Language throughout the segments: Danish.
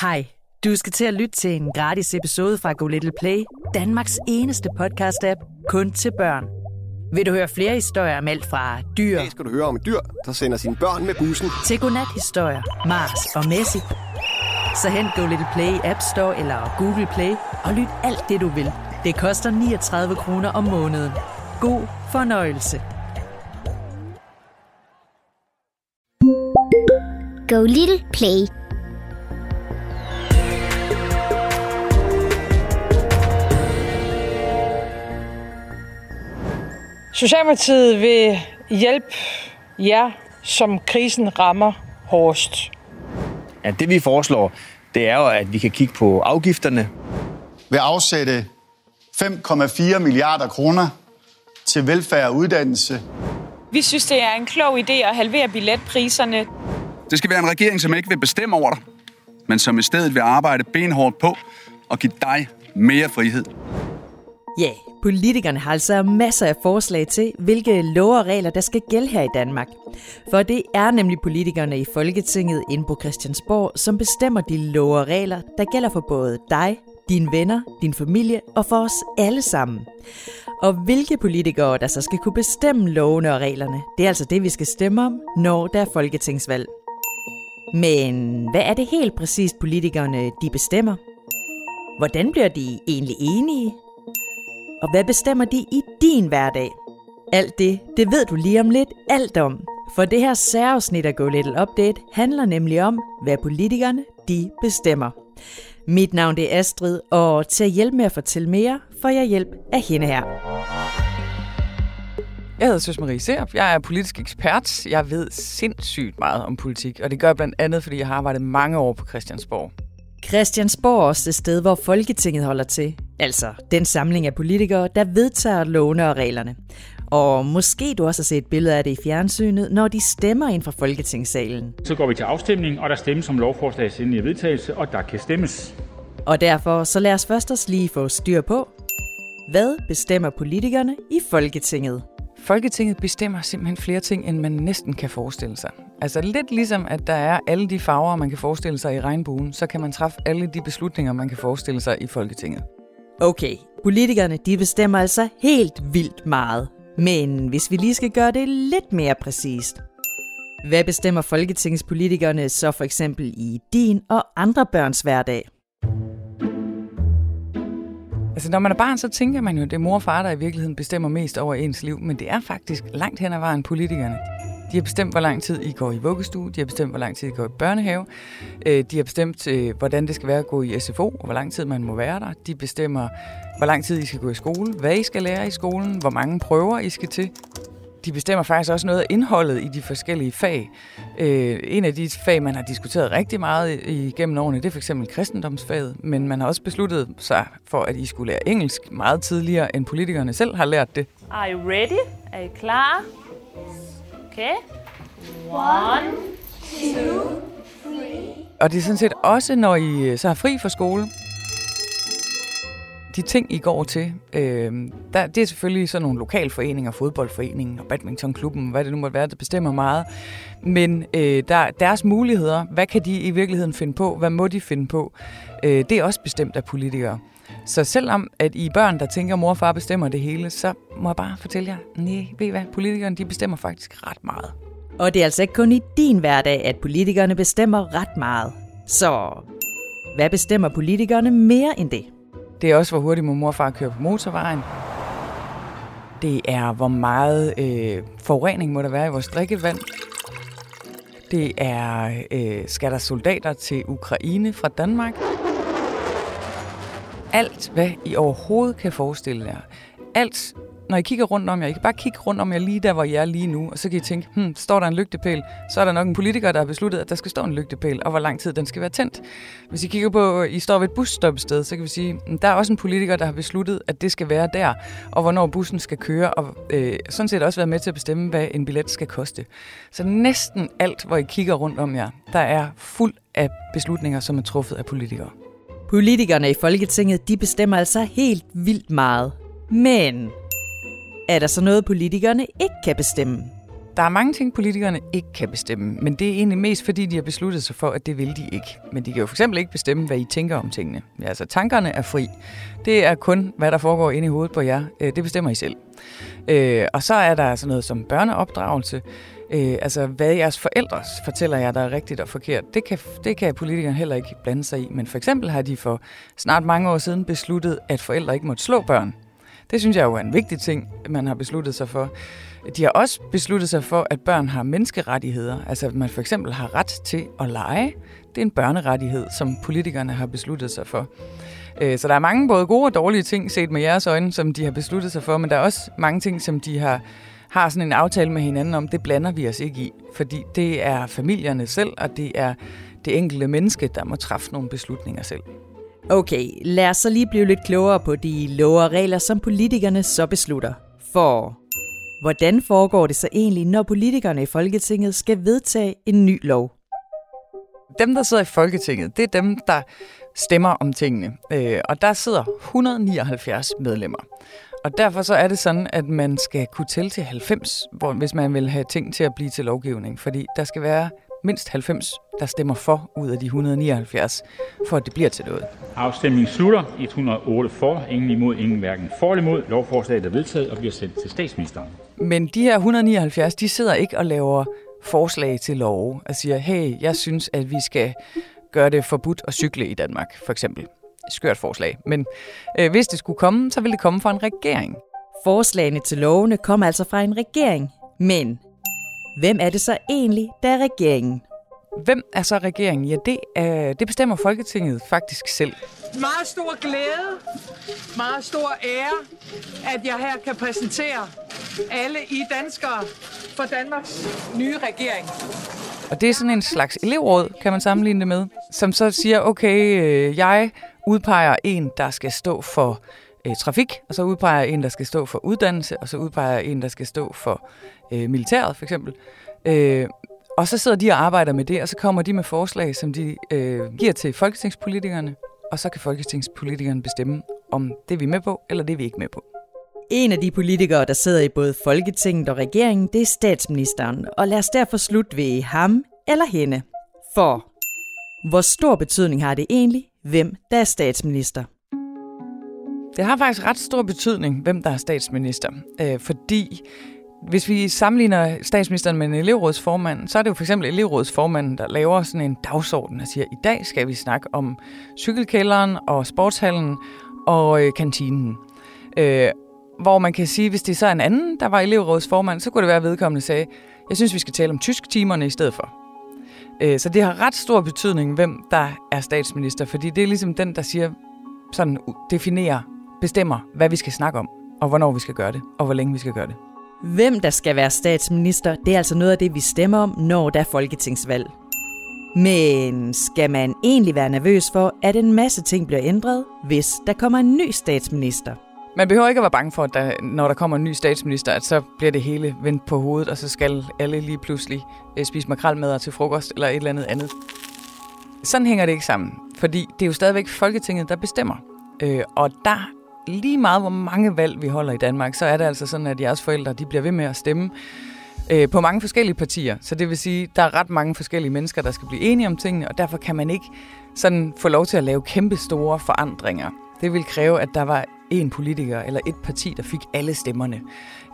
Hej, du skal til at lytte til en gratis episode fra Go Little Play, Danmarks eneste podcast-app kun til børn. Vil du høre flere historier om alt fra dyr Det skal du høre om et dyr, der sender sine børn med bussen. til godnat-historier, Mars og Messi, så hent Go Little Play i App Store eller Google Play og lyt alt det, du vil. Det koster 39 kroner om måneden. God fornøjelse. Go Little Play. Socialdemokratiet vil hjælpe jer, som krisen rammer hårdest. Ja, det vi foreslår, det er jo, at vi kan kigge på afgifterne. vil afsætte 5,4 milliarder kroner til velfærd og uddannelse. Vi synes, det er en klog idé at halvere billetpriserne. Det skal være en regering, som ikke vil bestemme over dig, men som i stedet vil arbejde benhårdt på og give dig mere frihed. Ja, politikerne har altså masser af forslag til, hvilke love og regler, der skal gælde her i Danmark. For det er nemlig politikerne i Folketinget inde på Christiansborg, som bestemmer de love og regler, der gælder for både dig, dine venner, din familie og for os alle sammen. Og hvilke politikere, der så skal kunne bestemme lovene og reglerne, det er altså det, vi skal stemme om, når der er folketingsvalg. Men hvad er det helt præcist politikerne, de bestemmer? Hvordan bliver de egentlig enige? Og hvad bestemmer de i din hverdag? Alt det, det ved du lige om lidt alt om. For det her særafsnit af Go Little Update handler nemlig om, hvad politikerne de bestemmer. Mit navn det er Astrid, og til at hjælpe med at fortælle mere, får jeg hjælp af hende her. Jeg hedder Søs Marie Serup. Jeg er politisk ekspert. Jeg ved sindssygt meget om politik, og det gør jeg blandt andet, fordi jeg har arbejdet mange år på Christiansborg. Christiansborg er også det sted, hvor Folketinget holder til. Altså den samling af politikere, der vedtager lovene og reglerne. Og måske du også har set billeder af det i fjernsynet, når de stemmer ind fra Folketingssalen. Så går vi til afstemning, og der stemmes om lovforslagets endelige vedtagelse, og der kan stemmes. Og derfor så lad os først os lige få styr på, hvad bestemmer politikerne i Folketinget? Folketinget bestemmer simpelthen flere ting, end man næsten kan forestille sig. Altså lidt ligesom, at der er alle de farver, man kan forestille sig i regnbuen, så kan man træffe alle de beslutninger, man kan forestille sig i Folketinget. Okay, politikerne de bestemmer altså helt vildt meget. Men hvis vi lige skal gøre det lidt mere præcist. Hvad bestemmer folketingspolitikerne så for eksempel i din og andre børns hverdag? Altså, når man er barn, så tænker man jo, at det er mor og far, der i virkeligheden bestemmer mest over ens liv, men det er faktisk langt hen ad vejen politikerne. De har bestemt, hvor lang tid I går i vuggestue, de har bestemt, hvor lang tid I går i børnehave, Øh, de har bestemt, øh, hvordan det skal være at gå i SFO, og hvor lang tid man må være der. De bestemmer, hvor lang tid I skal gå i skole, hvad I skal lære i skolen, hvor mange prøver I skal til. De bestemmer faktisk også noget af indholdet i de forskellige fag. Øh, en af de fag, man har diskuteret rigtig meget igennem årene, det er for eksempel kristendomsfaget, men man har også besluttet sig for, at I skulle lære engelsk meget tidligere, end politikerne selv har lært det. Are you ready? Er I klar? Okay. One. Og det er sådan set også, når I øh, så har fri fra skole, de ting, I går til, øh, der, det er selvfølgelig sådan nogle lokalforeninger, fodboldforeningen og badmintonklubben, hvad det nu måtte være, der bestemmer meget. Men øh, der, deres muligheder, hvad kan de i virkeligheden finde på? Hvad må de finde på? Øh, det er også bestemt af politikere. Så selvom at I er børn, der tænker, at mor og far bestemmer det hele, så må jeg bare fortælle jer, nej, ved I hvad, politikerne de bestemmer faktisk ret meget. Og det er altså ikke kun i din hverdag, at politikerne bestemmer ret meget. Så hvad bestemmer politikerne mere end det? Det er også, hvor hurtigt må mor og far køre på motorvejen. Det er, hvor meget øh, forurening må der være i vores drikkevand. Det er, øh, skal der soldater til Ukraine fra Danmark? Alt, hvad I overhovedet kan forestille jer. Alt, når I kigger rundt om jer, I kan bare kigge rundt om jer lige der, hvor I er lige nu, og så kan I tænke, hmm, står der en lygtepæl, så er der nok en politiker, der har besluttet, at der skal stå en lygtepæl, og hvor lang tid den skal være tændt. Hvis I kigger på, I står ved et busstoppested, så kan vi sige, hmm, der er også en politiker, der har besluttet, at det skal være der, og hvornår bussen skal køre, og øh, sådan set også været med til at bestemme, hvad en billet skal koste. Så næsten alt, hvor I kigger rundt om jer, der er fuld af beslutninger, som er truffet af politikere. Politikerne i Folketinget, de bestemmer altså helt vildt meget. Men er der så noget, politikerne ikke kan bestemme? der er mange ting, politikerne ikke kan bestemme, men det er egentlig mest, fordi de har besluttet sig for, at det vil de ikke. Men de kan jo for eksempel ikke bestemme, hvad I tænker om tingene. Ja, altså, tankerne er fri. Det er kun, hvad der foregår inde i hovedet på jer. Øh, det bestemmer I selv. Øh, og så er der sådan noget som børneopdragelse. Øh, altså, hvad jeres forældre fortæller jer, der er rigtigt og forkert, det kan, det kan politikerne heller ikke blande sig i. Men for eksempel har de for snart mange år siden besluttet, at forældre ikke måtte slå børn. Det synes jeg jo er en vigtig ting, man har besluttet sig for. De har også besluttet sig for, at børn har menneskerettigheder. Altså at man for eksempel har ret til at lege. Det er en børnerettighed, som politikerne har besluttet sig for. Øh, så der er mange både gode og dårlige ting set med jeres øjne, som de har besluttet sig for, men der er også mange ting, som de har, har sådan en aftale med hinanden om, det blander vi os ikke i. Fordi det er familierne selv, og det er det enkelte menneske, der må træffe nogle beslutninger selv. Okay, lad os så lige blive lidt klogere på de love og regler, som politikerne så beslutter. For hvordan foregår det så egentlig, når politikerne i Folketinget skal vedtage en ny lov? Dem, der sidder i Folketinget, det er dem, der stemmer om tingene. Øh, og der sidder 179 medlemmer. Og derfor så er det sådan, at man skal kunne tælle til 90, hvis man vil have ting til at blive til lovgivning. Fordi der skal være mindst 90, der stemmer for ud af de 179, for at det bliver til noget. Afstemningen slutter. 108 for, ingen imod, ingen hverken for eller imod. Lovforslaget er vedtaget og bliver sendt til statsministeren. Men de her 179, de sidder ikke og laver forslag til lov og siger, hey, jeg synes, at vi skal gøre det forbudt at cykle i Danmark, for eksempel. Skørt forslag. Men øh, hvis det skulle komme, så vil det komme fra en regering. Forslagene til lovene kommer altså fra en regering. Men hvem er det så egentlig, der er regeringen? Hvem er så regeringen? Ja, det, øh, det bestemmer Folketinget faktisk selv. Meget stor glæde, meget stor ære, at jeg her kan præsentere alle I danskere for Danmarks nye regering. Og det er sådan en slags elevråd, kan man sammenligne det med, som så siger, okay, øh, jeg udpeger en, der skal stå for øh, trafik, og så udpeger en, der skal stå for uddannelse, og så udpeger en, der skal stå for øh, militæret, for eksempel. Øh, og så sidder de og arbejder med det, og så kommer de med forslag, som de øh, giver til folketingspolitikerne, og så kan folketingspolitikerne bestemme, om det er vi med på, eller det er vi ikke med på. En af de politikere, der sidder i både Folketinget og regeringen, det er statsministeren, og lad os derfor slutte ved ham eller hende. For hvor stor betydning har det egentlig, hvem der er statsminister? Det har faktisk ret stor betydning, hvem der er statsminister, øh, fordi hvis vi sammenligner statsministeren med en elevrådsformand, så er det jo for eksempel elevrådsformanden, der laver sådan en dagsorden og siger, i dag skal vi snakke om cykelkælderen og sportshallen og øh, kantinen. Øh, hvor man kan sige, hvis det så er en anden, der var elevrådsformand, så kunne det være, at vedkommende sagde, jeg synes, vi skal tale om tysk-timerne i stedet for. Øh, så det har ret stor betydning, hvem der er statsminister, fordi det er ligesom den, der siger, sådan definerer, bestemmer, hvad vi skal snakke om, og hvornår vi skal gøre det, og hvor længe vi skal gøre det. Hvem der skal være statsminister, det er altså noget af det, vi stemmer om, når der er folketingsvalg. Men skal man egentlig være nervøs for, at en masse ting bliver ændret, hvis der kommer en ny statsminister? Man behøver ikke at være bange for, at der, når der kommer en ny statsminister, at så bliver det hele vendt på hovedet, og så skal alle lige pludselig øh, spise makrelmadder til frokost eller et eller andet andet. Sådan hænger det ikke sammen, fordi det er jo stadigvæk Folketinget, der bestemmer. Øh, og der lige meget, hvor mange valg vi holder i Danmark, så er det altså sådan, at jeres forældre de bliver ved med at stemme øh, på mange forskellige partier. Så det vil sige, at der er ret mange forskellige mennesker, der skal blive enige om tingene, og derfor kan man ikke sådan få lov til at lave kæmpe store forandringer. Det vil kræve, at der var en politiker eller et parti, der fik alle stemmerne.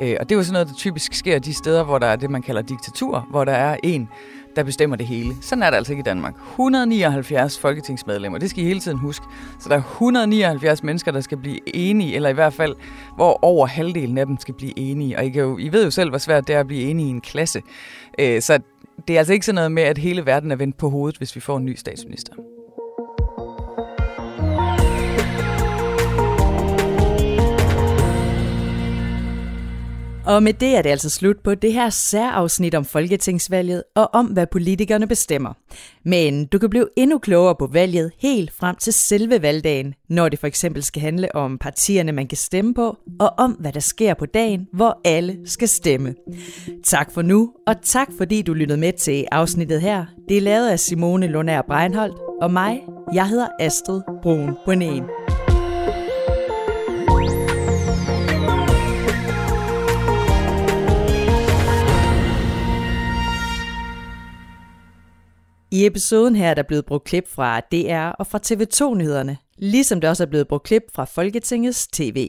Øh, og det er jo sådan noget, der typisk sker de steder, hvor der er det, man kalder diktatur, hvor der er en, der bestemmer det hele. Sådan er det altså ikke i Danmark. 179 folketingsmedlemmer, det skal I hele tiden huske. Så der er 179 mennesker, der skal blive enige, eller i hvert fald, hvor over halvdelen af dem skal blive enige. Og I, kan jo, I ved jo selv, hvor svært det er at blive enige i en klasse. Øh, så det er altså ikke sådan noget med, at hele verden er vendt på hovedet, hvis vi får en ny statsminister. Og med det er det altså slut på det her særafsnit om Folketingsvalget og om, hvad politikerne bestemmer. Men du kan blive endnu klogere på valget helt frem til selve valgdagen, når det for eksempel skal handle om partierne, man kan stemme på, og om, hvad der sker på dagen, hvor alle skal stemme. Tak for nu, og tak fordi du lyttede med til afsnittet her. Det er lavet af Simone Lunær Breinholt og mig. Jeg hedder Astrid Brun Bonen. I episoden her er der blevet brugt klip fra DR og fra TV2-nyhederne, ligesom der også er blevet brugt klip fra Folketingets TV.